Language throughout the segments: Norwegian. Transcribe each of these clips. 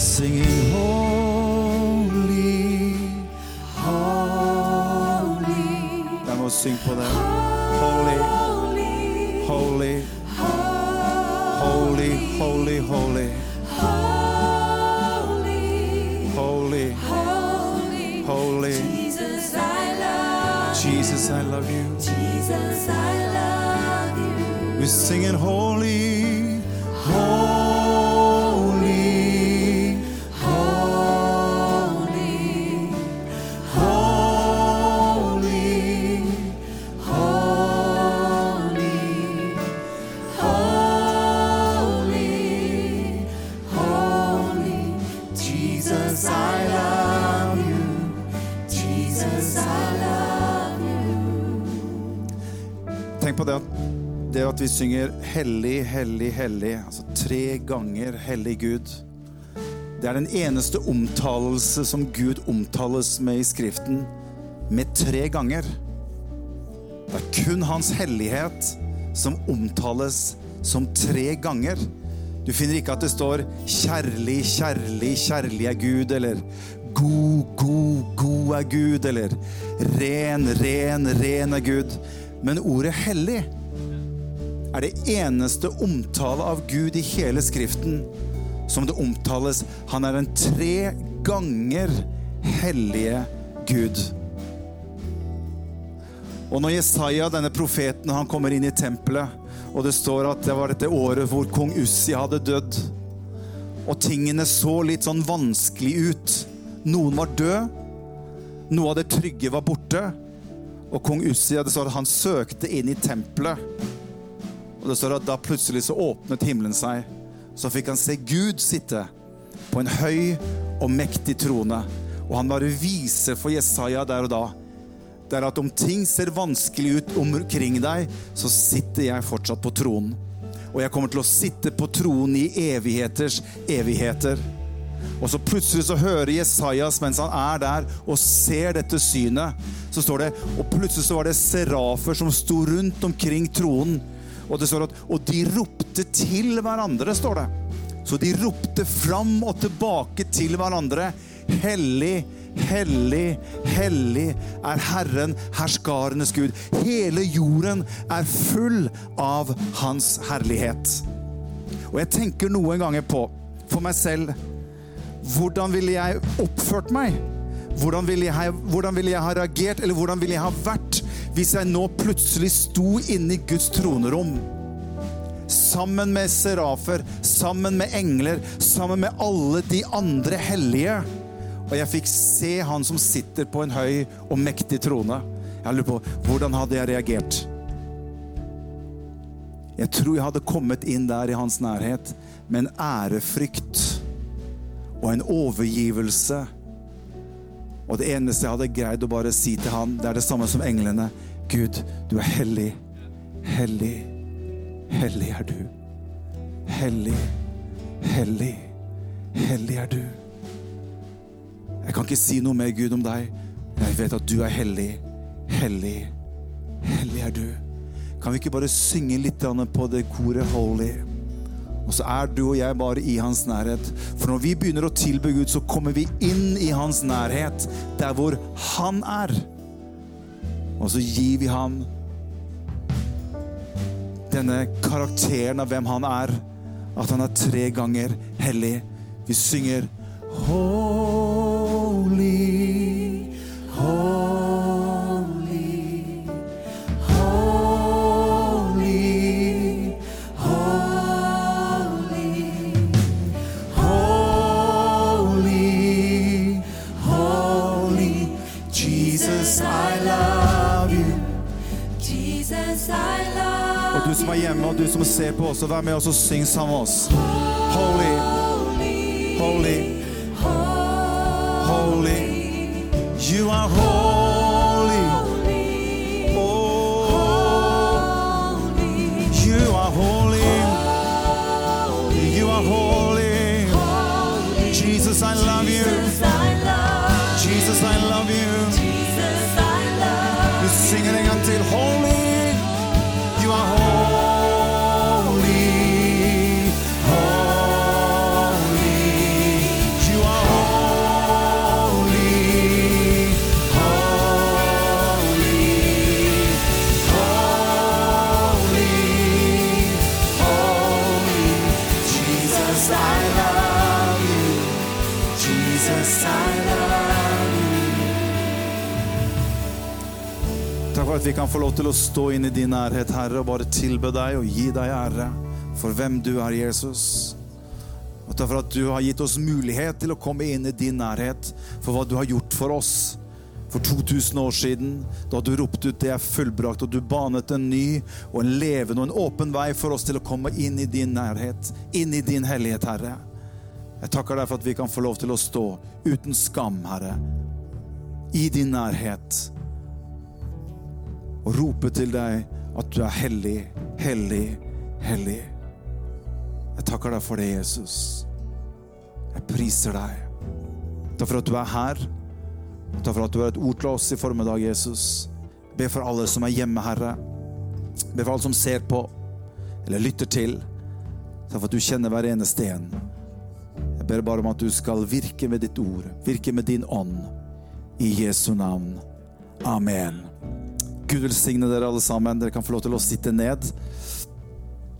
singing holy, holy. Vamos sing por them. Holy, holy, holy, holy, holy. Holy, holy, holy. Jesus, I love you. Jesus, I love you. We're singing holy. Synger hellig, hellig, hellig, altså tre ganger hellig Gud. Det er den eneste omtalelse som Gud omtales med i Skriften, med tre ganger. Det er kun Hans hellighet som omtales som tre ganger. Du finner ikke at det står 'kjærlig, kjærlig, kjærlig er Gud', eller 'god, god, god er Gud', eller 'ren, ren, ren er Gud'. Men ordet 'hellig' er det eneste omtale av Gud i hele Skriften som det omtales. Han er den tre ganger hellige Gud. Og når Jesaja, denne profeten, han kommer inn i tempelet, og det står at det var dette året hvor kong Ussi hadde dødd, og tingene så litt sånn vanskelig ut. Noen var død, noe av det trygge var borte, og kong Ussi, det står at han søkte inn i tempelet. Og det står at da plutselig så åpnet himmelen seg. Så fikk han se Gud sitte på en høy og mektig trone. Og han bare viser for Jesaja der og da det er at om ting ser vanskelig ut omkring deg, så sitter jeg fortsatt på tronen. Og jeg kommer til å sitte på tronen i evigheters evigheter. Og så plutselig så hører Jesajas mens han er der og ser dette synet, så står det Og plutselig så var det serafer som sto rundt omkring tronen. Og det står at Og de ropte til hverandre, står det. Så de ropte fram og tilbake til hverandre. Hellig, hellig, hellig er Herren, herskarenes Gud. Hele jorden er full av Hans herlighet. Og jeg tenker noen ganger på, for meg selv, hvordan ville jeg oppført meg? Hvordan ville jeg, hvordan ville jeg ha reagert, eller hvordan ville jeg ha vært hvis jeg nå plutselig sto inne i Guds tronerom? Sammen med serafer, sammen med engler, sammen med alle de andre hellige. Og jeg fikk se han som sitter på en høy og mektig trone. Jeg lurer på, hvordan hadde jeg reagert? Jeg tror jeg hadde kommet inn der i hans nærhet med en ærefrykt og en overgivelse. Og det eneste jeg hadde greid å bare si til han, det er det samme som englene. Gud, du er hellig. Hellig. Hellig er du. Hellig. Hellig. Hellig er du. Jeg kan ikke si noe mer, Gud, om deg. Jeg vet at du er hellig. Hellig. Hellig er du. Kan vi ikke bare synge litt på det koret 'Holy'? Og så er du og jeg bare i hans nærhet. For når vi begynner å tilbe Gud, så kommer vi inn i hans nærhet, der hvor han er. Og så gir vi han denne karakteren av hvem han er. At han er tre ganger hellig. Vi synger Holy, holy, Og du som er hjemme, og du som ser på oss, og vær med oss og syng sammen med oss. Holy, holy, holy. You are holy. At vi kan få lov til å stå inn i din nærhet, Herre, og bare tilbe deg og gi deg ære for hvem du er, Jesus. Og takk for at du har gitt oss mulighet til å komme inn i din nærhet for hva du har gjort for oss for 2000 år siden, da du ropte ut 'det er fullbrakt', og du banet en ny og en levende og en åpen vei for oss til å komme inn i din nærhet, inn i din hellighet, Herre. Jeg takker deg for at vi kan få lov til å stå uten skam, Herre, i din nærhet, og rope til deg at du er hellig, hellig, hellig. Jeg takker deg for det, Jesus. Jeg priser deg. Takk for at du er her. Takk for at du har et ord til oss i formiddag, Jesus. Be for alle som er hjemme, Herre. Be for alle som ser på eller lytter til. Takk for at du kjenner hver eneste en. Jeg ber bare om at du skal virke med ditt ord, virke med din ånd. I Jesu navn. Amen. Gud velsigne dere alle sammen. Dere kan få lov til å sitte ned.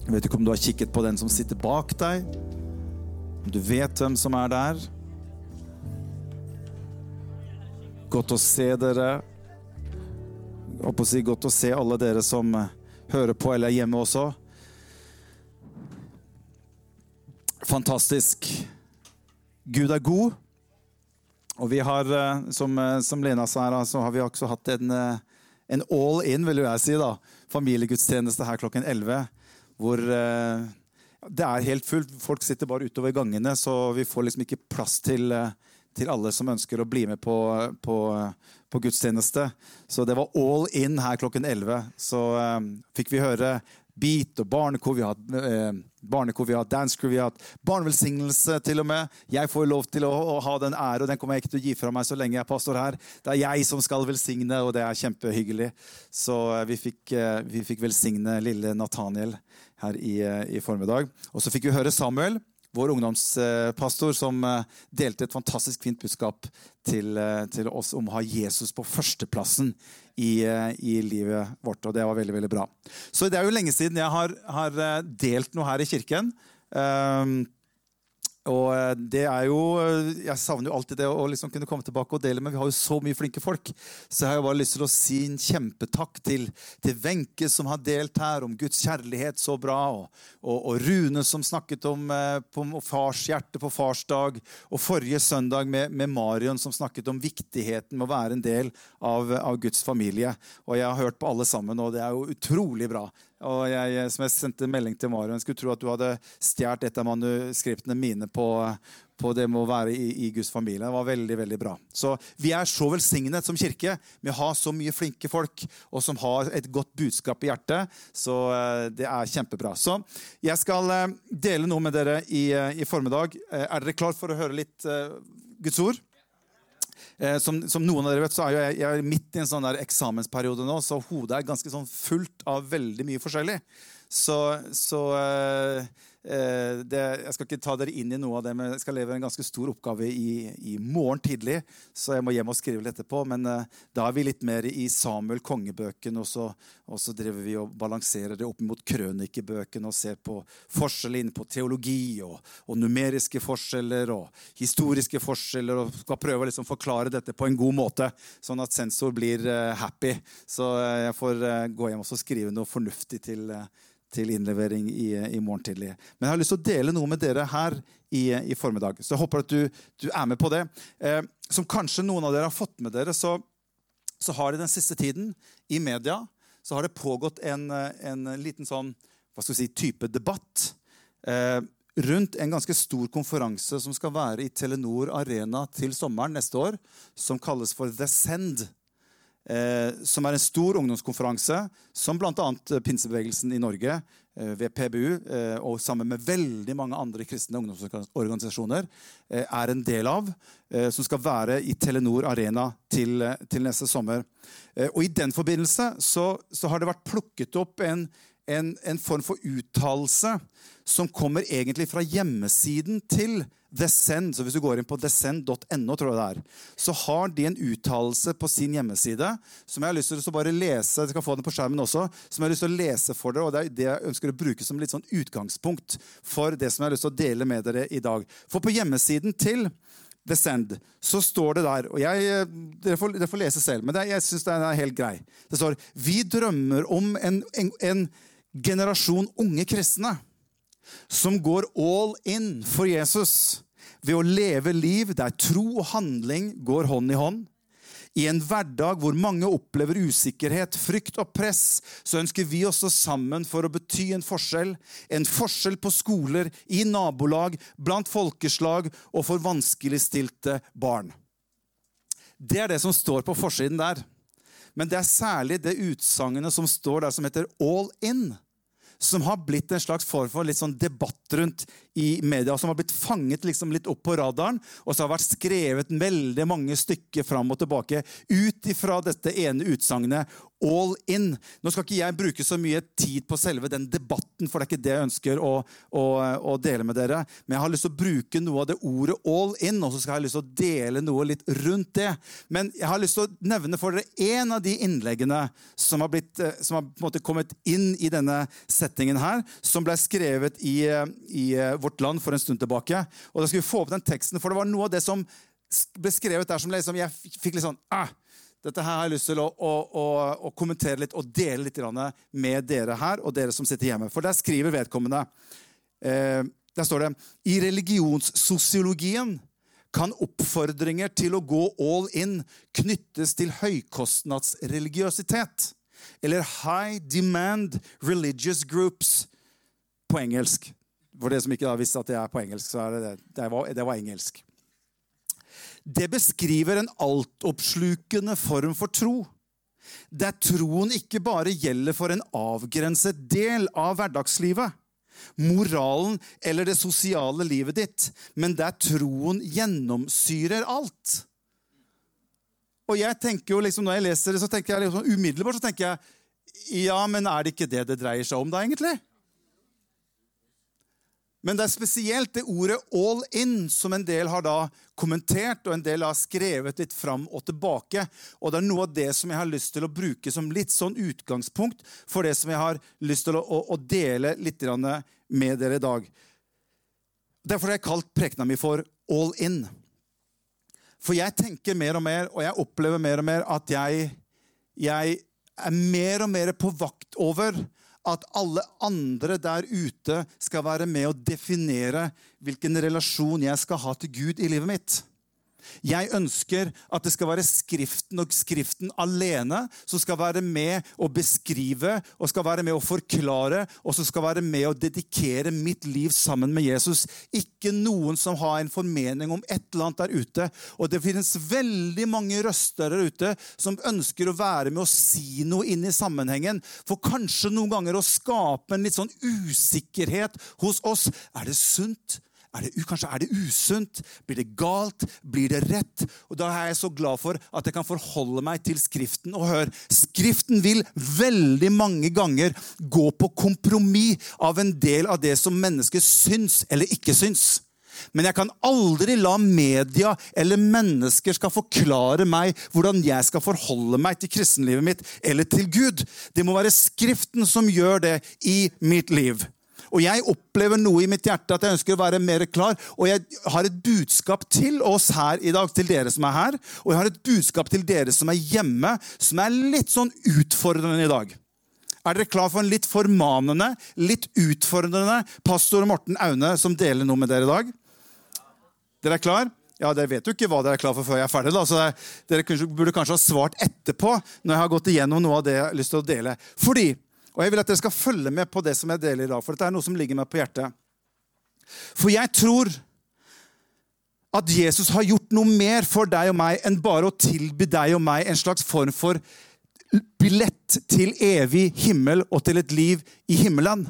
Jeg vet ikke om du har kikket på den som sitter bak deg. Om du vet hvem som er der. Godt å se dere. Jeg håper å si godt å se alle dere som eh, hører på eller er hjemme også. Fantastisk. Gud er god. Og vi har, eh, som, eh, som Lena sa her, så har vi også hatt en, en all in, vil jeg si, da. Familiegudstjeneste her klokken 11. Hvor eh, det er helt fullt. Folk sitter bare utover gangene, så vi får liksom ikke plass til, eh, til alle som ønsker å bli med på, på, på gudstjeneste. Så det var all in her klokken 11. Så eh, fikk vi høre beat og barnekor. Vi har hatt eh, barnekor, vi har hatt dancecrew, vi har hatt barnevelsignelse til og med. Jeg får lov til å, å ha den ære, og den kommer jeg ikke til å gi fra meg så lenge jeg er pastor her. Det er jeg som skal velsigne, og det er kjempehyggelig. Så eh, vi fikk, eh, vi fikk velsigne lille Nathaniel her i, eh, i formiddag. Og så fikk vi høre Samuel, vår ungdomspastor, som eh, delte et fantastisk fint budskap til, eh, til oss om å ha Jesus på førsteplassen i, eh, i livet vårt. Og det var veldig, veldig bra. Så det er jo lenge siden jeg har, har delt noe her i kirken. Um, og eh, det er jo eh, Jeg savner jo alltid det å liksom kunne komme tilbake og dele, men vi har jo så mye flinke folk. Så jeg har jo bare lyst til å si en kjempetakk til til Wenche, som har delt her om Guds kjærlighet så bra. Og, og, og Rune, som snakket om, eh, om fars hjerte på farsdag. Og forrige søndag med, med Marion, som snakket om viktigheten med å være en del av, av Guds familie. Og jeg har hørt på alle sammen, og det er jo utrolig bra. Og jeg, som jeg sendte melding til Marion, jeg skulle tro at du hadde stjålet et av manuskriptene mine på, på det å være i, i, Guds familie. Det var veldig veldig bra. Så Vi er så velsignet som kirke med å ha så mye flinke folk og som har et godt budskap i hjertet. Så eh, det er kjempebra. Så jeg skal eh, dele noe med dere i, eh, i formiddag. Eh, Er dere klar for å høre litt eh, Guds ord? Eh, som, som, noen av dere vet, så er jeg, jeg er midt i en sånn der eksamensperiode nå, så hodet er ganske sånn fullt av veldig mye forskjellig. Så, så eh, det, Jeg skal ikke ta dere inn i noe av det, men jeg skal levere en ganske stor oppgave i, i morgen tidlig. Så jeg må hjem og skrive litt etterpå. Men eh, da er vi litt mer i Samuel kongebøken, og så, og så driver vi og balanserer det opp mot krønikebøken og ser på forskjell inn på teologi og, og numeriske forskjeller og historiske forskjeller, og skal prøve å liksom forklare dette på en god måte, sånn at sensor blir eh, happy. Så eh, jeg får eh, gå hjem og skrive noe fornuftig til eh, til innlevering i, i morgen tidlig. Men jeg har lyst til å dele noe med dere her i, i formiddag. Så jeg håper at du, du er med på det. Eh, som kanskje noen av dere har fått med dere, så, så har det den siste tiden i media så har det pågått en, en liten sånn, hva skal vi si, type debatt eh, rundt en ganske stor konferanse som skal være i Telenor Arena til sommeren neste år, som kalles for The Send. Eh, som er en stor ungdomskonferanse som bl.a. pinsebevegelsen i Norge eh, ved PBU eh, og sammen med veldig mange andre kristne ungdomsorganisasjoner eh, er en del av. eh, som skal være i Telenor Arena til, eh, til neste sommer. Eh, og I den forbindelse så, så har det vært plukket opp en, en, en form for uttalelse som kommer egentlig fra hjemmesiden til Descend, så hvis du går inn på descend.no, tror jeg det er, så har de en uttalelse på sin hjemmeside som jeg har lyst til å bare lese dere kan få den på skjermen også, som jeg har lyst til å lese for dere, og det er det jeg ønsker å bruke som litt sånn utgangspunkt for det som jeg har lyst til å dele med dere i dag. For på hjemmesiden til Descend, så står det der og jeg, Dere får, dere får lese selv, men det, jeg syns den er helt grei. Det står Vi drømmer om en, en, en generasjon unge kristne som går all in for Jesus ved å leve liv der tro og handling går hånd i hånd. I en hverdag hvor mange opplever usikkerhet, frykt og press, så ønsker vi å stå sammen for å bety en forskjell. En forskjell på skoler, i nabolag, blant folkeslag og for vanskeligstilte barn. Det er det som står på forsiden der. Men det er særlig det utsagnet som står der, som heter All In som har blitt en slags form for litt sånn debatt rundt i media, som har blitt fanget liksom litt opp på radaren, og så har vært skrevet veldig mange stykker fram og tilbake ut ifra dette ene utsagnet all in. Nå skal ikke jeg bruke så mye tid på selve den debatten, for det er ikke det jeg ønsker å, å, å, dele med dere. Men jeg har lyst til å bruke noe av det ordet all in, og så skal jeg lyst til å dele noe litt rundt det. Men jeg har lyst til å nevne for dere en av de innleggene som har, blitt, eh, som har på en måte kommet inn i denne settingen her, som ble skrevet i, i eh, Vårt Land for en stund tilbake. Og da skal vi få opp den teksten, for det var noe av det som ble skrevet der som liksom, jeg fikk litt sånn ah, dette her har jeg lyst til å, å, å, å kommentere litt og dele litt med dere her og dere som sitter hjemme. For der skriver vedkommende eh, Der står det I religionssosiologien kan oppfordringer til å gå all in knyttes til høykostnadsreligiøsitet. Eller high demand religious groups på engelsk. For det som ikke visste at det er på engelsk, så er det det. Det var, det var engelsk det beskriver en altoppslukende form for tro. Der troen ikke bare gjelder for en avgrenset del av hverdagslivet, moralen eller det sosiale livet ditt, men der troen gjennomsyrer alt. Og jeg tenker jo liksom, Når jeg leser det, så tenker jeg liksom, umiddelbart så tenker jeg ja, men er det ikke det det dreier seg om, da, egentlig? Men det er spesielt det ordet 'all in' som en del har da kommentert, og en del har skrevet litt fram og tilbake. Og det er noe av det som jeg har lyst til å bruke som litt sånn utgangspunkt for det som jeg har lyst til å, å, å dele litt med dere i dag. Derfor har jeg kalt prekena mi for 'all in'. For jeg tenker mer og mer, og jeg opplever mer og mer at jeg, jeg er mer og mer på vakt over at alle andre der ute skal være med å definere hvilken relasjon jeg skal ha til Gud i livet mitt. Jeg ønsker at det skal være Skriften og Skriften alene som skal være med å beskrive og skal være med å forklare og som skal være med å dedikere mitt liv sammen med Jesus. Ikke noen som har en formening om et eller annet der ute. Og det finnes veldig mange røster der ute som ønsker å være med å si noe inn i sammenhengen. For kanskje noen ganger å skape en litt sånn usikkerhet hos oss. Er det sunt? Er det, kanskje er det usunt? Blir det galt? Blir det rett? Og Da er jeg så glad for at jeg kan forholde meg til Skriften. Og hør, Skriften vil veldig mange ganger gå på kompromiss av en del av det som mennesket syns eller ikke syns. Men jeg kan aldri la media eller mennesker skal forklare meg hvordan jeg skal forholde meg til kristenlivet mitt eller til Gud. Det må være Skriften som gjør det i mitt liv. Og jeg opplever noe i mitt hjerte at jeg ønsker å være mer klar. Og jeg har et budskap til oss her i dag, til dere som er her. Og jeg har et budskap til dere som er hjemme, som er litt sånn utfordrende i dag. Er dere klar for en litt formanende, litt utfordrende pastor Morten Aune som deler noe med dere i dag? Dere er klar? Ja, Dere vet jo ikke hva dere er klar for før jeg er ferdig. da, så Dere burde kanskje ha svart etterpå når jeg har gått igjennom noe av det jeg har lyst til å dele. Fordi og jeg vil at dere skal følge med på det som jeg deler i dag, for dette er noe som ligger meg på hjertet. For jeg tror at Jesus har gjort noe mer for deg og meg enn bare å tilby deg og meg en slags form for billett til evig himmel og til et liv i himmelen.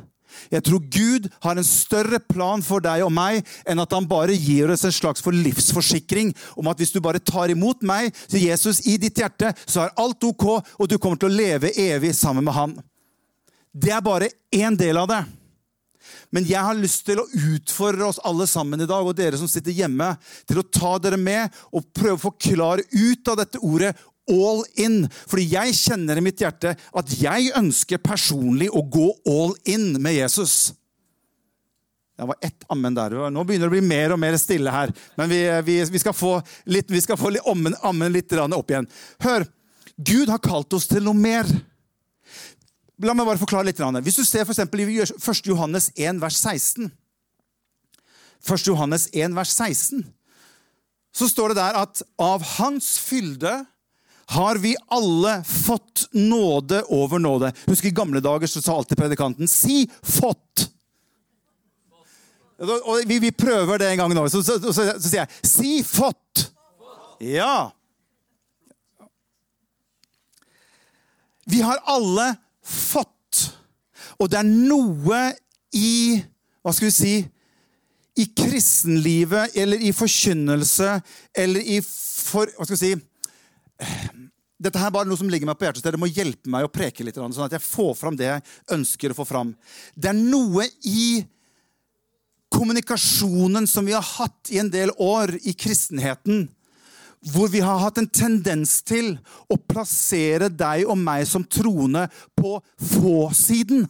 Jeg tror Gud har en større plan for deg og meg enn at han bare gir oss en slags for livsforsikring om at hvis du bare tar imot meg til Jesus i ditt hjerte, så er alt ok, og du kommer til å leve evig sammen med han. Det er bare én del av det. Men jeg har lyst til å utfordre oss alle sammen i dag, og dere som sitter hjemme, til å ta dere med og prøve å forklare ut av dette ordet all in. Fordi jeg kjenner i mitt hjerte at jeg ønsker personlig å gå all in med Jesus. Det var ett ammen der. Nå begynner det å bli mer og mer stille her. Men vi, vi, vi skal få, litt, vi skal få litt ammen, ammen litt opp igjen. Hør! Gud har kalt oss til noe mer. La meg bare forklare litt. Hvis du ser eksempel i 1. Johannes 1, vers 16 1. Johannes 1, vers 16 så står det der at av hans fylde har vi alle fått nåde over nåde. Husk I gamle dager så sa alltid predikanten 'si fått'. Og vi, vi prøver det en gang nå. Så, så, så, så sier jeg 'si fått'. Ja. Vi har alle fått. Og det er noe i Hva skal vi si I kristenlivet eller i forkynnelse eller i for, Hva skal vi si dette her er bare noe som ligger meg på hjertet. det må hjelpe meg å preke litt, sånn at jeg får fram det jeg ønsker å få fram. Det er noe i kommunikasjonen som vi har hatt i en del år i kristenheten, hvor vi har hatt en tendens til å plassere deg og meg som troende på få-siden.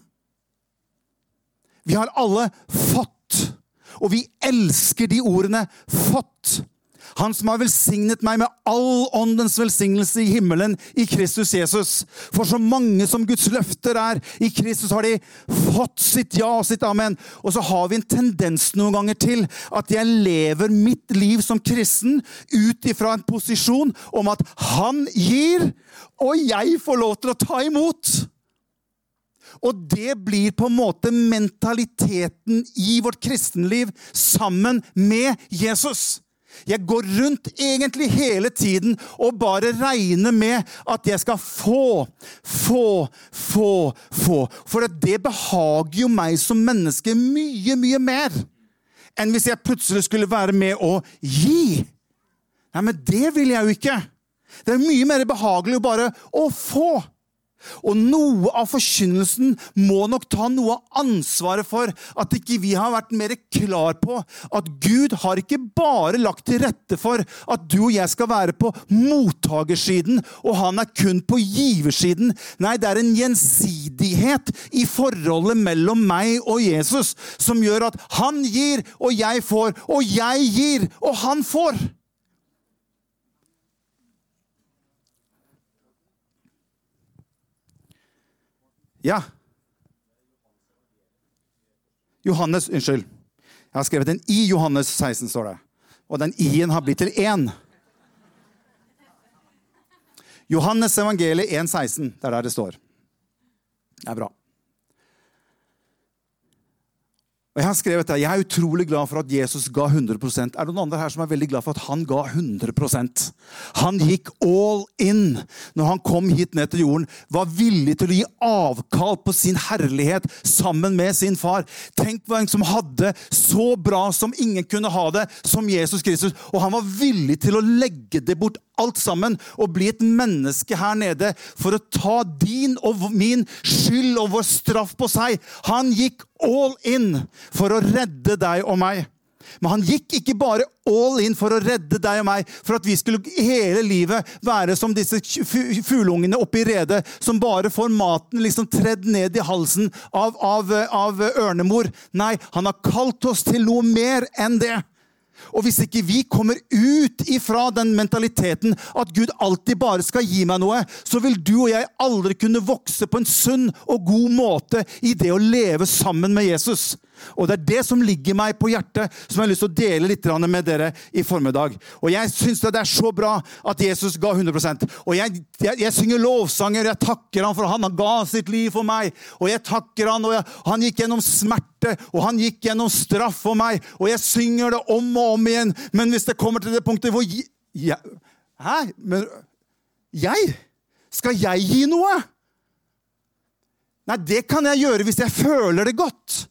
Vi har alle fått, og vi elsker de ordene 'fått'. Han som har velsignet meg med all åndens velsignelse i himmelen i Kristus Jesus. For så mange som Guds løfter er i Kristus, har de fått sitt ja og sitt amen. Og så har vi en tendens noen ganger til at jeg lever mitt liv som kristen ut ifra en posisjon om at han gir, og jeg får lov til å ta imot. Og det blir på en måte mentaliteten i vårt kristenliv sammen med Jesus. Jeg går rundt egentlig hele tiden og bare regner med at jeg skal få, få, få, få. For det behager jo meg som menneske mye, mye mer enn hvis jeg plutselig skulle være med å gi. Nei, men det vil jeg jo ikke. Det er mye mer behagelig å bare å få. Og noe av forkynnelsen må nok ta noe av ansvaret for at ikke vi har vært mer klar på at Gud har ikke bare lagt til rette for at du og jeg skal være på mottagersiden, og han er kun på giversiden. Nei, det er en gjensidighet i forholdet mellom meg og Jesus som gjør at han gir, og jeg får, og jeg gir, og han får. Ja. Johannes, unnskyld. Jeg har skrevet en i Johannes 16, står det. Og den i-en har blitt til én. Johannes evangeliet 1,16. Det er der det står. Det er bra. Og Jeg har skrevet det, jeg er utrolig glad for at Jesus ga 100% Er det noen andre her som er veldig glad for at han ga 100% Han gikk all in når han kom hit ned til jorden. Var villig til å gi avkall på sin herlighet sammen med sin far. Tenk på en som hadde så bra som ingen kunne ha det, som Jesus Kristus. Og han var villig til å legge det bort alt sammen og bli et menneske her nede for å ta din og min skyld og vår straff på seg. Han gikk all in for å redde deg og meg. Men han gikk ikke bare all in for å redde deg og meg, for at vi skulle hele livet være som disse fugleungene oppe i redet, som bare får maten liksom tredd ned i halsen av, av, av ørnemor. Nei, han har kalt oss til noe mer enn det. Og hvis ikke vi kommer ut ifra den mentaliteten at Gud alltid bare skal gi meg noe, så vil du og jeg aldri kunne vokse på en sunn og god måte i det å leve sammen med Jesus. Og Det er det som ligger meg på hjertet, som jeg har lyst til å dele litt med dere i formiddag. Og Jeg syns det er så bra at Jesus ga 100 Og jeg, jeg, jeg synger lovsanger, og jeg takker han for han ga sitt liv for meg. Og jeg takker han, og jeg, han gikk gjennom smerte, og han gikk gjennom straff for meg. Og jeg synger det om og om igjen. Men hvis det kommer til det punktet hvor jeg, Hæ? Men jeg? Skal jeg gi noe? Nei, det kan jeg gjøre hvis jeg føler det godt.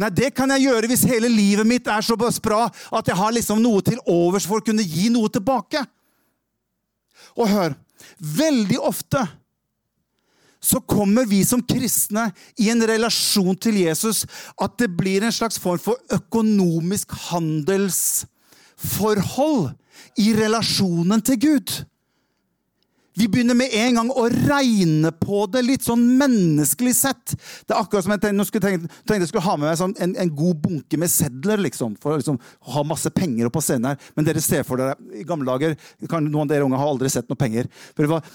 Nei, det kan jeg gjøre hvis hele livet mitt er så bra at jeg har liksom noe til overs for å kunne gi noe tilbake. Og hør, veldig ofte så kommer vi som kristne i en relasjon til Jesus at det blir en slags form for økonomisk handelsforhold i relasjonen til Gud. Vi begynner med en gang å regne på det litt sånn menneskelig sett. Det er akkurat som jeg tenkte, skulle, tenkte, tenkte jeg skulle ha med meg sånn en, en, god bunke med sedler, liksom, for å liksom, ha masse penger på scenen her. Men dere ser for dere i gamle dager kan, Noen av dere unge har aldri sett noe penger. For det var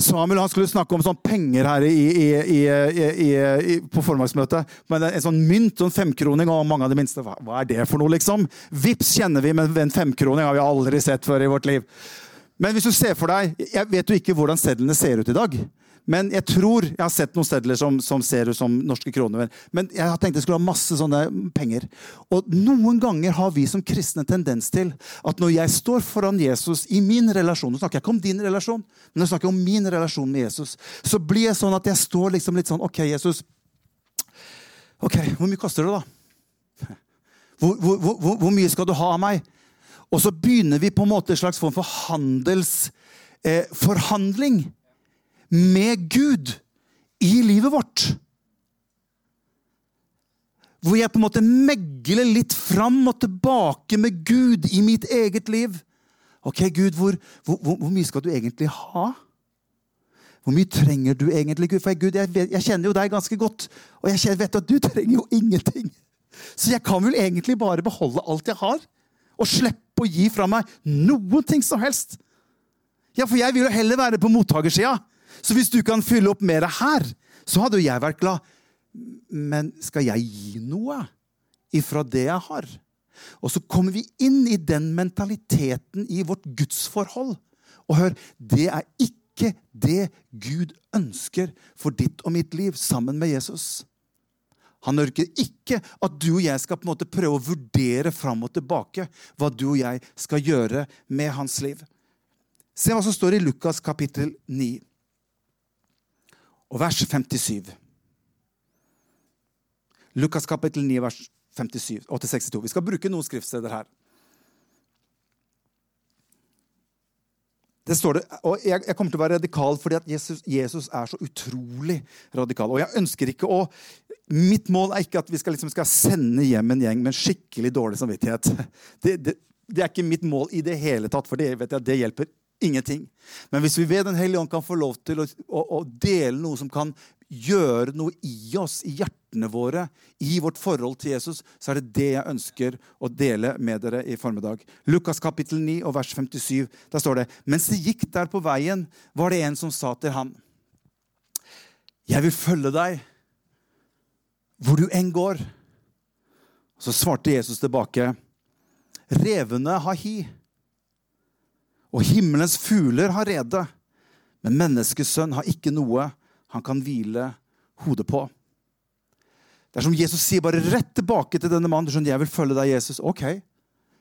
Samuel han skulle snakke om sånn penger her i, i, i, på formaksmøtet. Men en sånn mynt, sånn femkroning, og mange av de minste hva, hva er det for noe, liksom? Vips kjenner vi, men en femkroning har vi aldri sett før i vårt liv. Men hvis du ser for deg Jeg vet jo ikke hvordan sedlene ser ut i dag. Men jeg tror Jeg har sett noen sedler som, som ser ut som norske kroner. Men jeg har tenkt jeg skulle ha masse sånne penger. Og noen ganger har vi som kristne tendens til at når jeg står foran Jesus i min relasjon Nå snakker jeg ikke om din relasjon, men jeg snakker om min relasjon med Jesus. Så blir jeg sånn at jeg står liksom litt sånn OK, Jesus. Ok, Hvor mye koster det, da? Hvor, hvor, hvor, hvor mye skal du ha av meg? Og så begynner vi på en måte en slags form for handelsforhandling eh, med Gud i livet vårt. Hvor jeg på en måte megler litt fram og tilbake med Gud i mitt eget liv. Ok, Gud, hvor, hvor, hvor mye skal du egentlig ha? Hvor mye trenger du egentlig, Gud? For Gud, jeg, jeg, kjenner jo deg ganske godt, og jeg vet at du trenger jo ingenting. Så jeg kan vel egentlig bare beholde alt jeg har, og slippe å gi fra meg noen ting som helst. Ja, for jeg vil jo heller være på mottakersida. Så hvis du kan fylle opp mer her, så hadde jo jeg vært glad. Men skal jeg gi noe ifra det jeg har? Og så kommer vi inn i den mentaliteten i vårt gudsforhold. Og hør, det er ikke det Gud ønsker for ditt og mitt liv sammen med Jesus. Han ørker ikke at du og jeg skal på en måte prøve å vurdere fram og tilbake hva du og jeg skal gjøre med hans liv. Se hva som står i Lukas kapittel 9 og vers 57. Lukas kapittel 9, vers 57 og til 62. Vi skal bruke noen skriftsteder her. Det står det, og jeg, jeg, kommer til å være radikal fordi at Jesus, Jesus, er så utrolig radikal. Og jeg ønsker ikke å Mitt mål er ikke at vi skal, liksom, skal sende hjem en gjeng med en skikkelig dårlig samvittighet. Det, det, det, er ikke mitt mål i det hele tatt, for det, jeg, det hjelper ingenting. Men hvis vi ved Den hellige ånd kan få lov til å, å, å dele noe som kan gjøre noe i oss, i hjertene våre, i vårt forhold til Jesus, så er det det jeg ønsker å dele med dere i formiddag. Lukas kapittel 9 og vers 57. Der står det Mens de gikk der på veien, var det en som sa til ham, Jeg vil følge deg hvor du enn går. Så svarte Jesus tilbake, Revene har hi, og himmelens fugler har rede, men menneskesønn har ikke noe han kan hvile hodet på. Det er som Jesus sier bare rett tilbake til denne mannen. Skjønner, jeg vil følge deg, Jesus. Ok,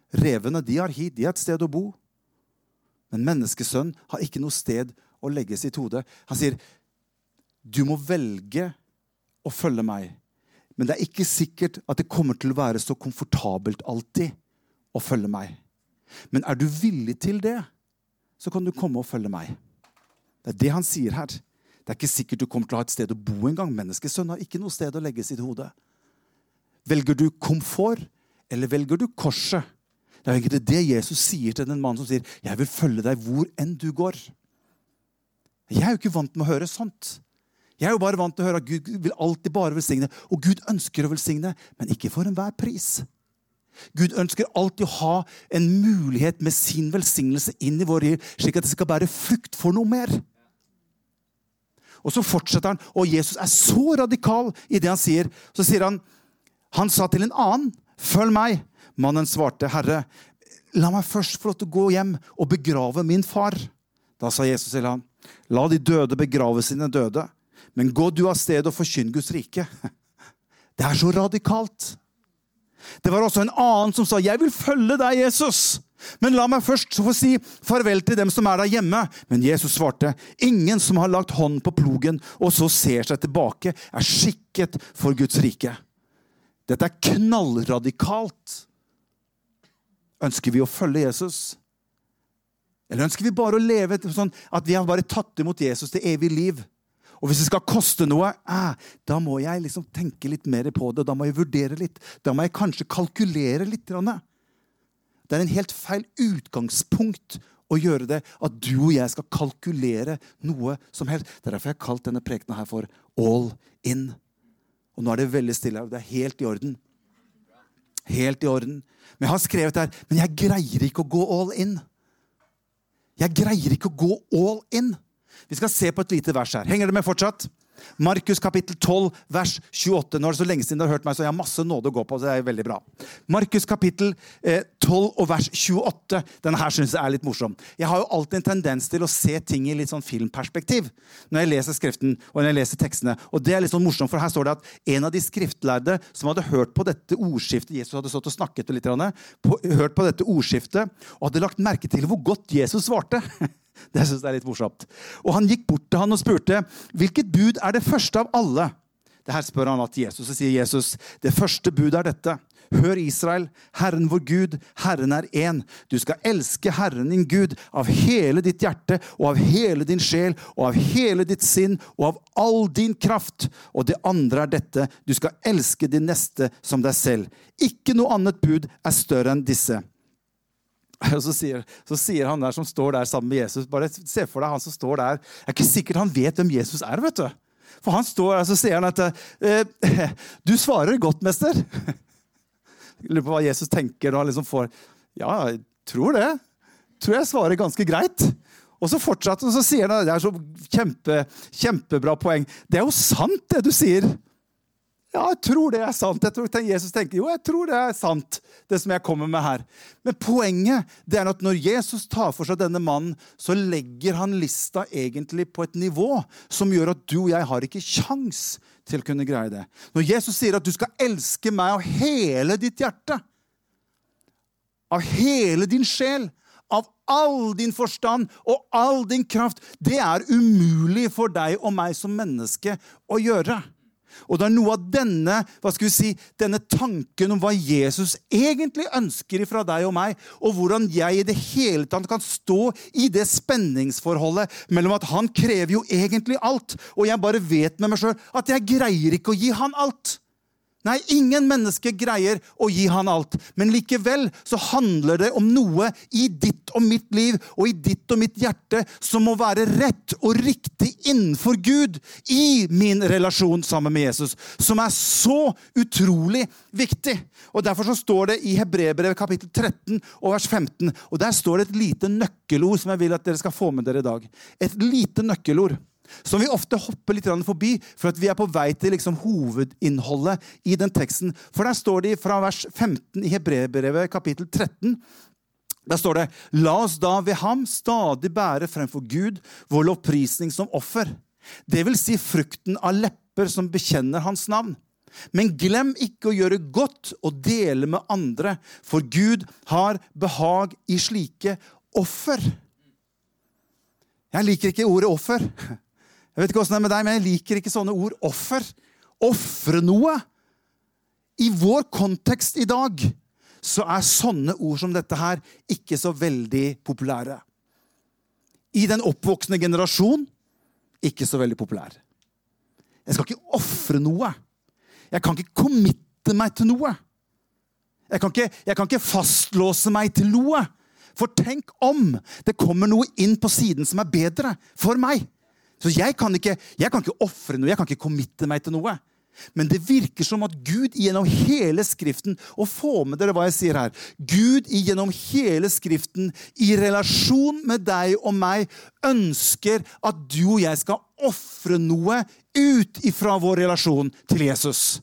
Revene de har hi, de har et sted å bo. Men menneskesønn har ikke noe sted å legge sitt hode. Han sier, du må velge å følge meg. Men det er ikke sikkert at det kommer til å være så komfortabelt alltid å følge meg. Men er du villig til det, så kan du komme og følge meg. Det er det han sier her. Det er ikke sikkert du kommer til å ha et sted å bo engang. Menneskesønnen har ikke noe sted å legge sitt hode. Velger du komfort, eller velger du korset? Det er egentlig det Jesus sier til den mannen som sier, 'Jeg vil følge deg hvor enn du går'. Jeg er jo ikke vant med å høre sånt. Jeg er jo bare vant til å høre at Gud vil alltid bare velsigne. Og Gud ønsker å velsigne, men ikke for enhver pris. Gud ønsker alltid å ha en mulighet med sin velsignelse inn i våre liv, slik at det skal bære frukt for noe mer. Og så fortsetter han, og Jesus er så radikal i det han sier. Så sier han Han sa til en annen, 'Følg meg.' Mannen svarte, 'Herre, la meg først få lov til å gå hjem og begrave min far.' Da sa Jesus til han, 'La de døde begrave sine døde, men gå du av sted og forkynn Guds rike.' Det er så radikalt. Det var også en annen som sa, 'Jeg vil følge deg, Jesus.' Men la meg først få si farvel til dem som er der hjemme. Men Jesus svarte, ingen som har lagt hånd på plogen og så ser seg tilbake, er skikket for Guds rike. Dette er knallradikalt. Ønsker vi å følge Jesus, Eller ønsker vi bare å leve sånn at vi har bare tatt imot Jesus til evig liv? Og hvis det skal koste noe, eh, da må jeg liksom tenke litt mer på det. Da må jeg vurdere litt. Da må jeg kanskje kalkulere litt. Det er en helt feil utgangspunkt å gjøre det. At du og jeg skal kalkulere noe som helst. Det er derfor jeg har kalt denne prekena her for All In. Og nå er det veldig stille her, det er helt i orden. Helt i orden. Men jeg har skrevet her Men jeg greier ikke å gå all in. Jeg greier ikke å gå all in. Vi skal se på et lite vers her. Henger det med fortsatt? Markus kapittel 12, vers 28. Nå er det så lenge siden du har hørt meg, så jeg har masse nåde å gå på. så det er veldig bra. Markus kapittel eh, 12 og vers 28. Denne her synes jeg er litt morsom. Jeg har jo alltid en tendens til å se ting i litt sånn filmperspektiv når jeg leser skriften og når jeg leser tekstene. Og det er litt sånn morsomt, for her står det at en av de skriftlærde som hadde hørt på dette ordskiftet Jesus hadde stått og snakket litt, på, hørt på dette ordskiftet og hadde lagt merke til hvor godt Jesus svarte. Det synes jeg er litt morsomt. Og Han gikk bort til han og spurte hvilket bud er det første av alle. Det her spør han at Jesus, og sier Jesus, det første budet er dette. Hør, Israel, Herren vår Gud, Herren er én. Du skal elske Herren din Gud av hele ditt hjerte og av hele din sjel og av hele ditt sinn og av all din kraft. Og det andre er dette, du skal elske din neste som deg selv. Ikke noe annet bud er større enn disse. Og så sier, så sier, han der som står der sammen med Jesus Bare se for deg han som står der. Det er ikke sikkert han vet hvem Jesus er. vet du. For han står der, så sier han at eh, Du svarer godt, mester. Jeg lurer på hva Jesus tenker når han liksom får Ja, jeg tror det. Tror jeg svarer ganske greit. Og så fortsatte og så sier han det er så kjempe, kjempebra poeng. Det er jo sant, det du sier. Ja, jeg tror det er sant. Jeg tror Jesus tenker jo, jeg tror det er sant, det som jeg kommer med her. Men poenget det er at når Jesus tar for seg denne mannen, så legger han lista egentlig på et nivå som gjør at du og jeg har ikke kjangs til å kunne greie det. Når Jesus sier at du skal elske meg av hele ditt hjerte, av hele din sjel, av all din forstand og all din kraft, det er umulig for deg og meg som menneske å gjøre. Og det er noe av denne hva skal vi si, denne tanken om hva Jesus egentlig ønsker fra deg og meg, og hvordan jeg i det hele tatt kan stå i det spenningsforholdet mellom at han krever jo egentlig alt, og jeg bare vet med meg sjøl at jeg greier ikke å gi han alt. Nei, ingen mennesker greier å gi han alt. Men likevel så handler det om noe i ditt og mitt liv og i ditt og mitt hjerte som må være rett og riktig innenfor Gud i min relasjon sammen med Jesus. Som er så utrolig viktig. Og Derfor så står det i Hebrebrevet kapittel 13 og vers 15. Og Der står det et lite nøkkelord som jeg vil at dere skal få med dere i dag. Et lite nøkkelord som vi ofte hopper litt forbi, for vi er på vei til liksom hovedinnholdet i den teksten. For der står det fra vers 15 i Hebrebrevet kapittel 13 der står det La oss da ved ham stadig bære fremfor Gud vår lovprisning som offer. Det vil si frukten av lepper som bekjenner hans navn. Men glem ikke å gjøre godt og dele med andre, for Gud har behag i slike offer. Jeg liker ikke ordet offer. Jeg vet ikke det er med deg, men jeg liker ikke sånne ord. Offer. Ofre noe. I vår kontekst i dag så er sånne ord som dette her ikke så veldig populære. I den oppvoksende generasjon ikke så veldig populær. Jeg skal ikke ofre noe. Jeg kan ikke committe meg til noe. Jeg kan, ikke, jeg kan ikke fastlåse meg til noe. For tenk om det kommer noe inn på siden som er bedre for meg. Så jeg kan ikke, jeg ikke ofre noe, jeg kan ikke committe meg til noe. Men det virker som at Gud gjennom hele Skriften Og få med dere hva jeg sier her. Gud gjennom hele Skriften, i relasjon med deg og meg, ønsker at du og jeg skal ofre noe ut ifra vår relasjon til Jesus.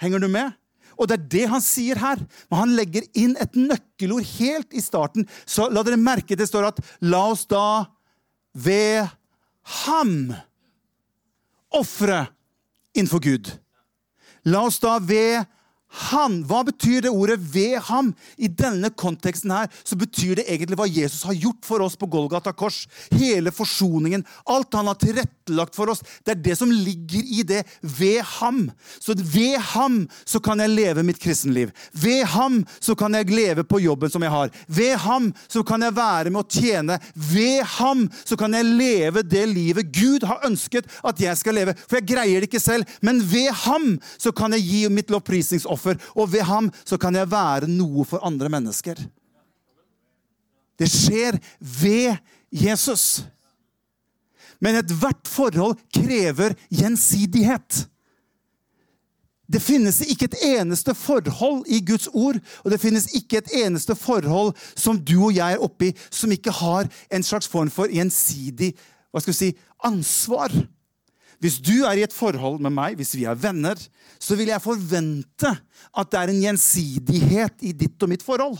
Henger du med? Og det er det han sier her. Men han legger inn et nøkkelord helt i starten. Så la dere merke det står at la oss da ved ham ofre innenfor Gud. La oss da ved han. Hva betyr det ordet 'ved ham'? I denne konteksten her så betyr det egentlig hva Jesus har gjort for oss på Golgata kors. Hele forsoningen. Alt han har tilrettelagt for oss. Det er det som ligger i det 'ved ham'. Så ved ham så kan jeg leve mitt kristenliv. Ved ham så kan jeg leve på jobben som jeg har. Ved ham så kan jeg være med å tjene. Ved ham så kan jeg leve det livet Gud har ønsket at jeg skal leve. For jeg greier det ikke selv. Men ved ham så kan jeg gi mitt lovprisningsoffer. Og ved ham så kan jeg være noe for andre mennesker. Det skjer ved Jesus. Men ethvert forhold krever gjensidighet. Det finnes ikke et eneste forhold i Guds ord, og det finnes ikke et eneste forhold som du og jeg er oppi, som ikke har en slags form for gjensidig hva skal vi si, ansvar. Hvis du er i et forhold med meg, hvis vi er venner, så vil jeg forvente at det er en gjensidighet i ditt og mitt forhold.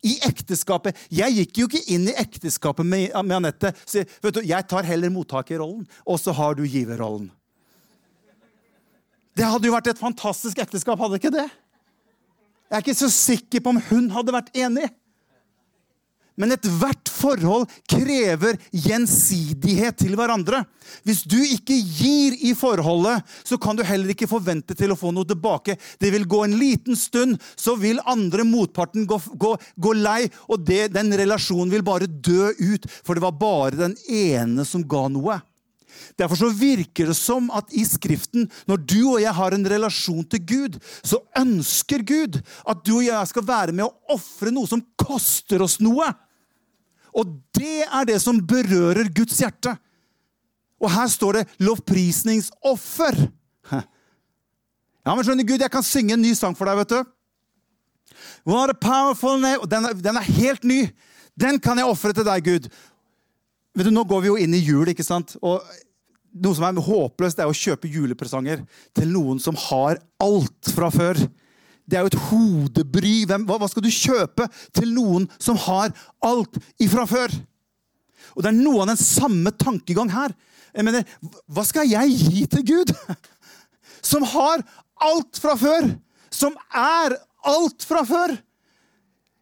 I ekteskapet. Jeg gikk jo ikke inn i ekteskapet med, med Anette. Jeg tar heller mottakerrollen, og så har du giverrollen. Det hadde jo vært et fantastisk ekteskap, hadde ikke det? Jeg er ikke så sikker på om hun hadde vært enig. Men ethvert forhold krever gjensidighet til hverandre. Hvis du ikke gir i forholdet, så kan du heller ikke forvente til å få noe tilbake. Det vil gå en liten stund, så vil andre motparten gå, gå, gå lei, og det, den relasjonen vil bare dø ut, for det var bare den ene som ga noe. Derfor så virker det som at i Skriften, når du og jeg har en relasjon til Gud, så ønsker Gud at du og jeg skal være med å ofre noe som koster oss noe. Og det er det som berører Guds hjerte. Og her står det 'lovprisningsoffer'. Ja, men skjønner Gud, jeg kan synge en ny sang for deg, vet du. What a powerful name. Den er, den er helt ny. Den kan jeg ofre til deg, Gud. Vet du, Nå går vi jo inn i jul, ikke sant? Og noe som er håpløst, det er å kjøpe julepresanger til noen som har alt fra før. Det er jo et hodebry. Hvem, hva, hva skal du kjøpe til noen som har alt ifra før? Og det er noe av den samme tankegang her. Jeg mener, Hva skal jeg gi til Gud? Som har alt fra før. Som er alt fra før.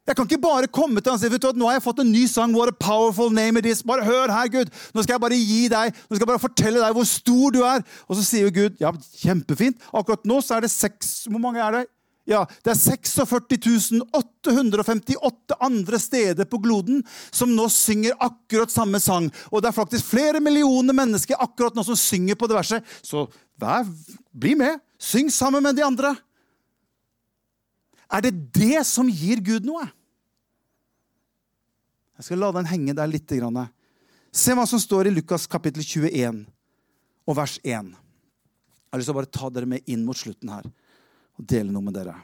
Jeg kan ikke bare komme til han og si vet du, at nå har jeg fått en ny sang. What a powerful name it is. Bare hør her, Gud. Nå skal jeg bare gi deg, nå skal jeg bare fortelle deg hvor stor du er. Og så sier jo Gud ja, kjempefint. Akkurat nå så er det seks Hvor mange er det? Ja, Det er 46 858 andre steder på gloden som nå synger akkurat samme sang. Og det er faktisk flere millioner mennesker akkurat nå som synger på det verset. Så vær, bli med. Syng sammen med de andre. Er det det som gir Gud noe? Jeg skal la den henge der litt. Se hva som står i Lukas kapittel 21 og vers 1. Jeg har lyst til å bare ta dere med inn mot slutten her og dele noe med dere.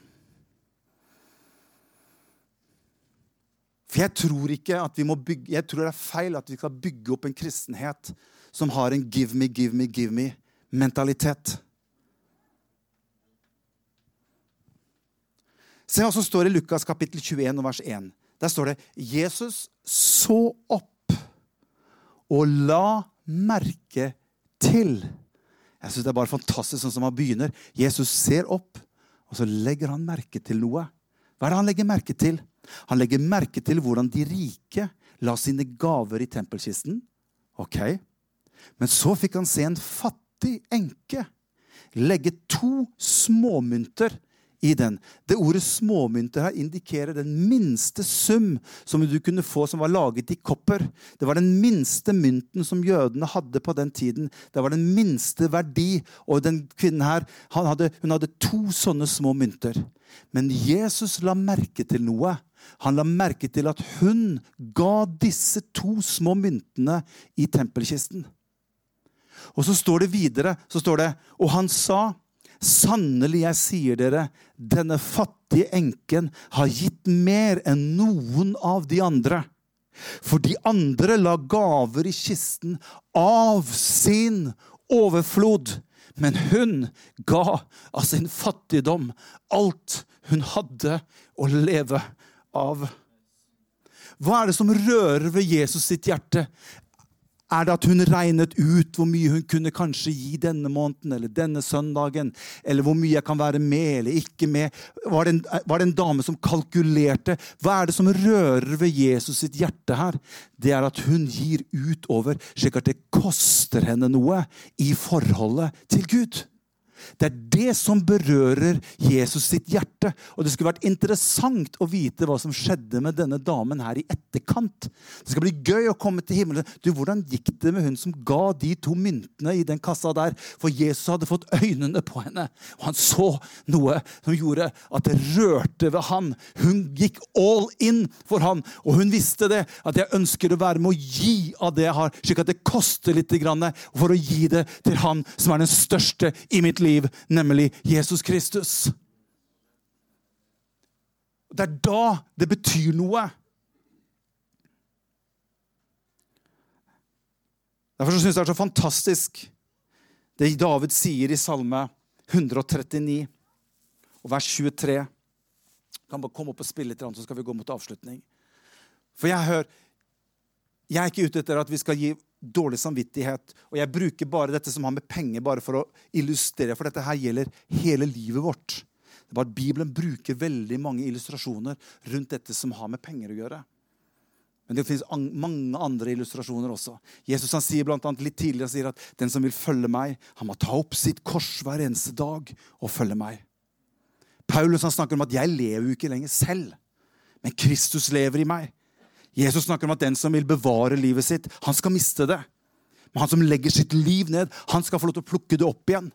For jeg tror bygge, jeg tror det er feil at vi skal bygge opp en kristenhet som har en 'give me, give me, give me'-mentalitet. Se hva som står i Lukas kapittel 21 vers 1. Der står det Jesus så opp og la merke til. Jeg synes Det er bare fantastisk sånn som han begynner. Jesus ser opp, og så legger han merke til noe. Hva er det han legger merke til? Han legger merke til hvordan de rike la sine gaver i tempelkisten. Ok. Men så fikk han se en fattig enke legge to småmynter i den. Det ordet småmynter her indikerer den minste sum som du kunne få som var laget i kopper. Det var den minste mynten som jødene hadde på den tiden. Det var den minste verdi. Og den kvinnen her hadde, hun hadde to sånne små mynter. Men Jesus la merke til noe. Han la merke til at hun ga disse to små myntene i tempelkisten. Og så står det videre, så står det, og han sa Sannelig, jeg sier dere, denne fattige enken har gitt mer enn noen av de andre. For de andre la gaver i kisten av sin overflod. Men hun ga av sin fattigdom alt hun hadde å leve av. Hva er det som rører ved Jesus sitt hjerte? Er det at hun regnet ut hvor mye hun kunne kanskje gi denne måneden eller denne søndagen? Eller hvor mye jeg kan være med eller ikke med? Var det, en, var det en dame som kalkulerte? Hva er det som rører ved Jesus sitt hjerte her? Det er at hun gir utover, slik at det koster henne noe i forholdet til Gud. Det er det som berører Jesus sitt hjerte. Og det skulle vært interessant å vite hva som skjedde med denne damen her i etterkant. Det skal bli gøy å komme til himmelen. Du, Hvordan gikk det med hun som ga de to myntene i den kassa der? For Jesus hadde fått øynene på henne, og han så noe som gjorde at det rørte ved han. Hun gikk all in for han, og hun visste det. At jeg ønsker å være med å gi av det jeg har, slik at det koster litt for å gi det til han som er den største i mitt liv, nemlig Jesus Kristus. Det er da det betyr noe. Derfor syns jeg det er så fantastisk det David sier i Salme 139 og vers 23. Jeg kan bare komme opp og spille litt, så skal vi gå mot avslutning. For jeg hører Jeg er ikke ute etter at vi skal gi dårlig samvittighet. Og jeg bruker bare dette som har med penger, bare for å illustrere, for dette her gjelder hele livet vårt. Det er bare at Bibelen bruker veldig mange illustrasjoner rundt dette som har med penger å gjøre. Men det finnes an mange andre illustrasjoner også. Jesus han sier blant annet litt tidligere sier at den som vil følge meg, han må ta opp sitt kors hver eneste dag og følge meg. Paulus han snakker om at jeg lever jo ikke lenger selv, men Kristus lever i meg. Jesus snakker om at den som vil bevare livet sitt, han skal miste det. Men han som legger sitt liv ned, han skal få lov til å plukke det opp igjen.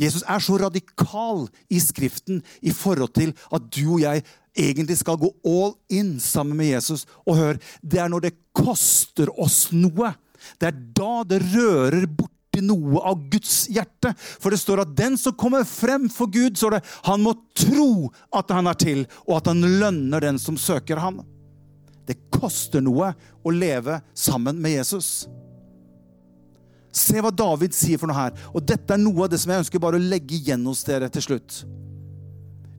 Jesus er så radikal i Skriften i forhold til at du og jeg egentlig skal gå all in sammen med Jesus. Og hør, det er når det koster oss noe. Det er da det rører borti noe av Guds hjerte. For det står at den som kommer frem for Gud, står det, han må tro at han er til, og at han lønner den som søker ham. Det koster noe å leve sammen med Jesus. Se hva David sier for noe her. Og dette er noe av det som jeg ønsker bare å legge igjen hos dere til slutt.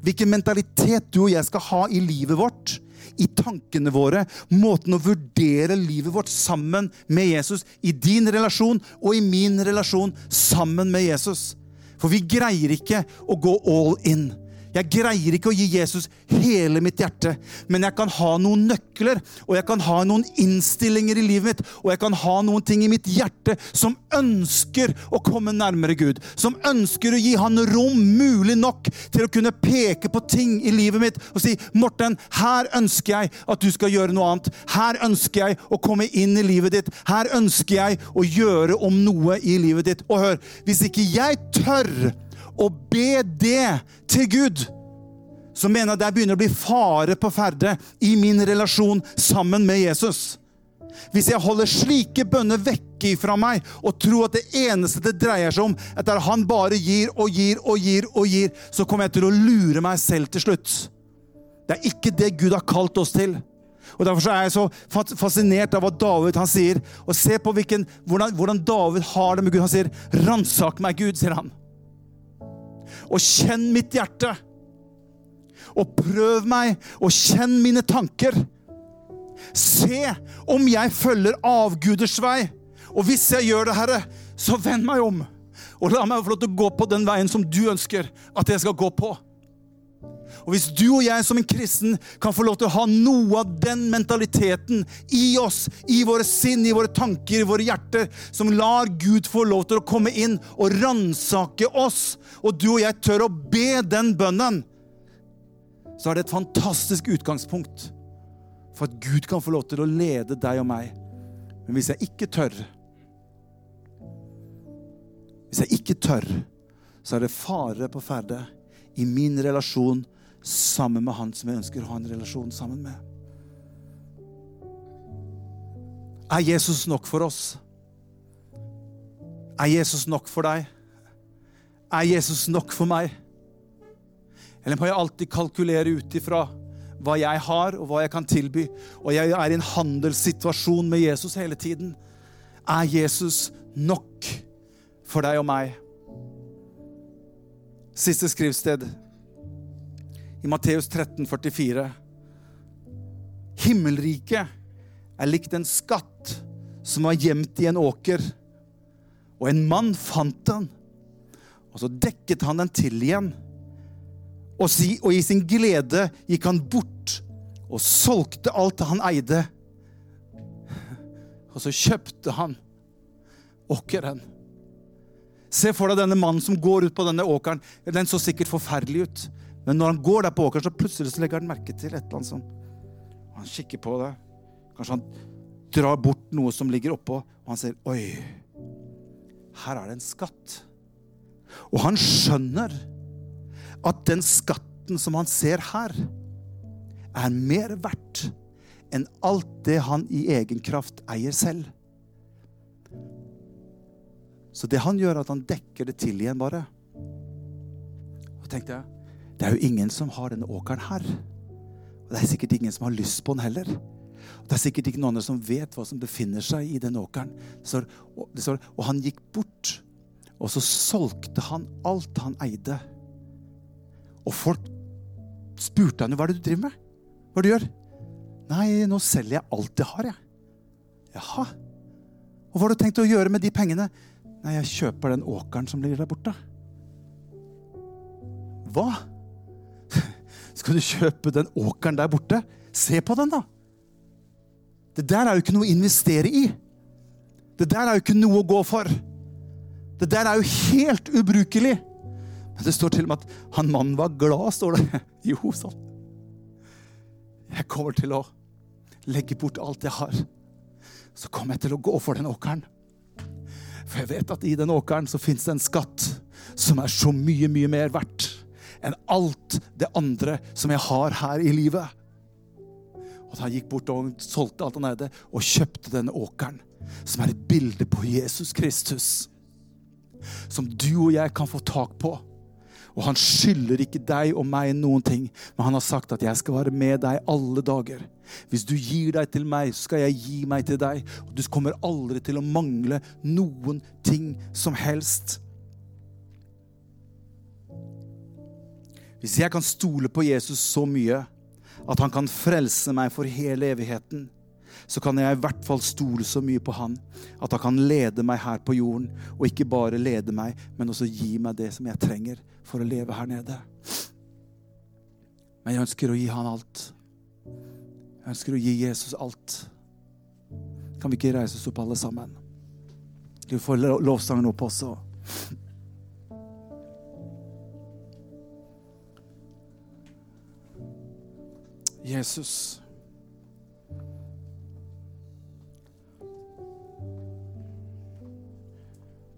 Hvilken mentalitet du og jeg skal ha i livet vårt, i tankene våre, måten å vurdere livet vårt sammen med Jesus, i din relasjon og i min relasjon sammen med Jesus. For vi greier ikke å gå all in. Jeg greier ikke å gi Jesus hele mitt hjerte, men jeg kan ha noen nøkler, og jeg kan ha noen innstillinger i livet mitt, og jeg kan ha noen ting i mitt hjerte som ønsker å komme nærmere Gud. Som ønsker å gi Han rom mulig nok til å kunne peke på ting i livet mitt og si, 'Morten, her ønsker jeg at du skal gjøre noe annet.' 'Her ønsker jeg å komme inn i livet ditt.' 'Her ønsker jeg å gjøre om noe i livet ditt.' Og hør, hvis ikke jeg tør og be det til Gud, så mener jeg der begynner å bli fare på ferde i min relasjon sammen med Jesus. Hvis jeg holder slike bønner vekke fra meg og tror at det eneste det dreier seg om, er at han bare gir og gir og gir, og gir, så kommer jeg til å lure meg selv til slutt. Det er ikke det Gud har kalt oss til. Og Derfor er jeg så fascinert av hva David han sier. Og Se på hvilken, hvordan, hvordan David har det med Gud. Han sier, 'Ransak meg, Gud', sier han og kjenn mitt hjerte. Og prøv meg, og kjenn mine tanker. Se om jeg følger avguders vei. Og hvis jeg gjør det, Herre, så vend meg om. Og la meg få lov til å gå på den veien som du ønsker at jeg skal gå på. Og Hvis du og jeg som en kristen kan få lov til å ha noe av den mentaliteten i oss, i våre sinn, i våre tanker, i våre hjerter, som lar Gud få lov til å komme inn og ransake oss, og du og jeg tør å be den bønnen, så er det et fantastisk utgangspunkt for at Gud kan få lov til å lede deg og meg. Men hvis jeg ikke tør Hvis jeg ikke tør, så er det fare på ferde i min relasjon sammen med han som jeg ønsker å ha en relasjon sammen med. Er Jesus nok for oss? Er Jesus nok for deg? Er Jesus nok for meg? Eller må jeg alltid kalkulere ut ifra hva jeg har, og hva jeg kan tilby? Og jeg er i en handelssituasjon med Jesus hele tiden. Er Jesus nok for deg og meg? Siste skrivsted i Matteus 13, 44. Himmelriket er likt en skatt som var gjemt i en åker. Og en mann fant den, og så dekket han den til igjen. Og, si, og i sin glede gikk han bort og solgte alt han eide. Og så kjøpte han åkeren. Se for deg denne mannen som går ut på denne åkeren. Den så sikkert forferdelig ut. Men når han går der på åkeren, så plutselig så legger han merke til et eller annet sånn. Han kikker på det. Kanskje han drar bort noe som ligger oppå, og han sier Oi, her er det en skatt. Og han skjønner at den skatten som han ser her, er mer verdt enn alt det han i egen kraft eier selv. Så det han gjør, er at han dekker det til igjen, bare. Og tenkte jeg, det er jo ingen som har denne åkeren her. Og det er sikkert ingen som har lyst på den heller. Og det er sikkert ikke noen som vet hva som befinner seg i den åkeren. Så, og, står, og han gikk bort, og så solgte han alt han eide. Og folk spurte han jo hva er det du driver med. Hva er det du gjør? Nei, nå selger jeg alt jeg har, jeg. Jaha. Og hva har du tenkt å gjøre med de pengene? Nei, jeg kjøper den åkeren som ligger der borte. Hva? Skal du kjøpe den åkeren der borte? Se på den, da! Det der er jo ikke noe å investere i. Det der er jo ikke noe å gå for. Det der er jo helt ubrukelig. Men det står til og med at han mannen var glad, står det. Jo, sånn. Jeg kommer til å legge bort alt jeg har. Så kommer jeg til å gå for den åkeren. For jeg vet at i den åkeren så fins det en skatt som er så mye, mye mer verdt enn alt det andre som jeg har her i livet. Og han gikk bort og solgte alt han eide, og kjøpte denne åkeren, som er et bilde på Jesus Kristus, som du og jeg kan få tak på. Og han skylder ikke deg og meg noen ting, men han har sagt at jeg skal være med deg alle dager. Hvis du gir deg til meg, så skal jeg gi meg til deg. Og du kommer aldri til å mangle noen ting som helst. Hvis jeg kan stole på Jesus så mye at han kan frelse meg for hele evigheten, så kan jeg i hvert fall stole så mye på han at han kan lede meg her på jorden. Og ikke bare lede meg, men også gi meg det som jeg trenger for å leve her nede. Men jeg ønsker å gi han alt. Jeg ønsker å gi Jesus alt. Kan vi ikke reise oss opp alle sammen? Du får lovsangen opp også. Jesus.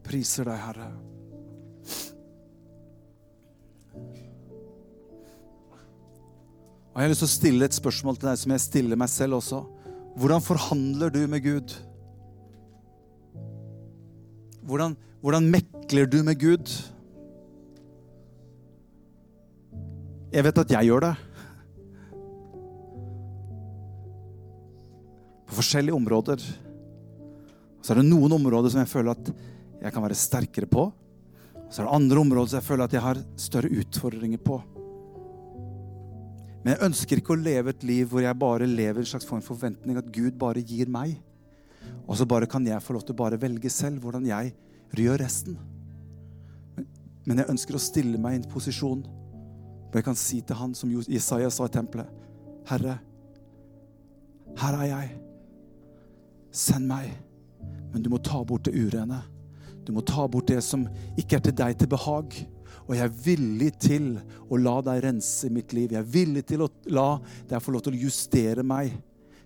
Priser deg, Herre. Og Jeg har lyst til å stille et spørsmål til deg som jeg stiller meg selv også. Hvordan forhandler du med Gud? Hvordan, hvordan mekler du med Gud? Jeg vet at jeg gjør det. På forskjellige områder. Så er det noen områder som jeg føler at jeg kan være sterkere på. Så er det andre områder som jeg føler at jeg har større utfordringer på. Men jeg ønsker ikke å leve et liv hvor jeg bare lever en slags form for forventning at Gud bare gir meg. Og så bare kan jeg få lov til å bare velge selv hvordan jeg gjør resten. Men jeg ønsker å stille meg i en posisjon hvor jeg kan si til han som Jesaja sa i tempelet, Herre, her er jeg. Send meg. Men du må ta bort det urene. Du må ta bort det som ikke er til deg til behag. Og jeg er villig til å la deg rense mitt liv. Jeg er villig til å la deg få lov til å justere meg,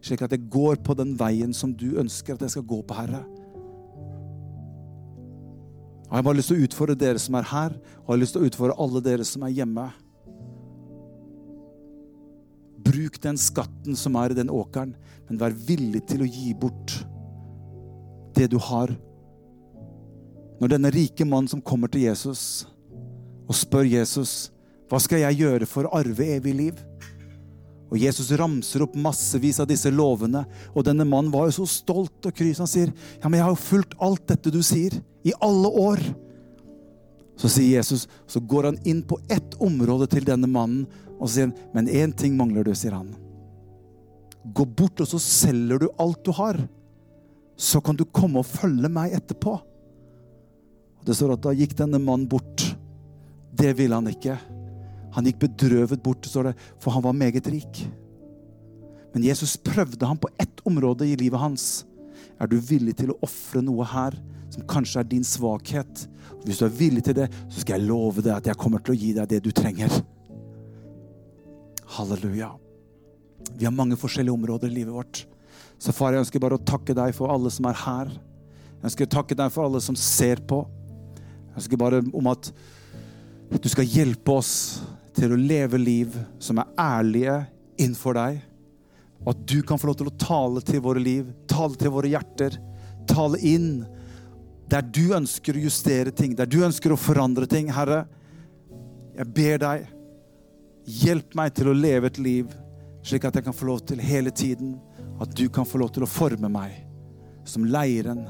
slik at jeg går på den veien som du ønsker at jeg skal gå på, Herre. Og Jeg har bare lyst til å utfordre dere som er her, og jeg har lyst til å utfordre alle dere som er hjemme. Bruk den skatten som er i den åkeren, men vær villig til å gi bort det du har. Når denne rike mannen som kommer til Jesus, og spør Jesus, hva skal jeg gjøre for å arve evig liv? Og Jesus ramser opp massevis av disse lovene. Og denne mannen var jo så stolt og krys. Han sier, ja, men jeg har jo fulgt alt dette du sier, i alle år. Så sier Jesus, så går han inn på ett område til denne mannen, og så sier han, men én ting mangler du, sier han. Gå bort, og så selger du alt du har. så kan du komme og følge meg etterpå. Og Det står at da gikk denne mannen bort. Det ville han ikke. Han gikk bedrøvet bort, står det, for han var meget rik. Men Jesus prøvde ham på ett område i livet hans. Er du villig til å ofre noe her som kanskje er din svakhet? Hvis du er villig til det, så skal jeg love deg at jeg kommer til å gi deg det du trenger. Halleluja. Vi har mange forskjellige områder i livet vårt. Så far, jeg ønsker bare å takke deg for alle som er her. Jeg ønsker å takke deg for alle som ser på. Jeg ønsker bare om at du skal hjelpe oss til å leve liv som er ærlige innenfor deg. Og at du kan få lov til å tale til våre liv, tale til våre hjerter. Tale inn der du ønsker å justere ting, der du ønsker å forandre ting. Herre, jeg ber deg, hjelp meg til å leve et liv slik at jeg kan få lov til hele tiden at du kan få lov til å forme meg som leiren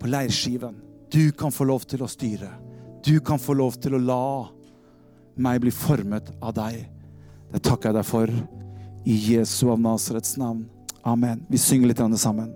på leirskiven. Du kan få lov til å styre. Du kan få lov til å la meg bli formet av deg. Det takker jeg deg for i Jesu av Nasarets navn. Amen. Vi synger litt sammen.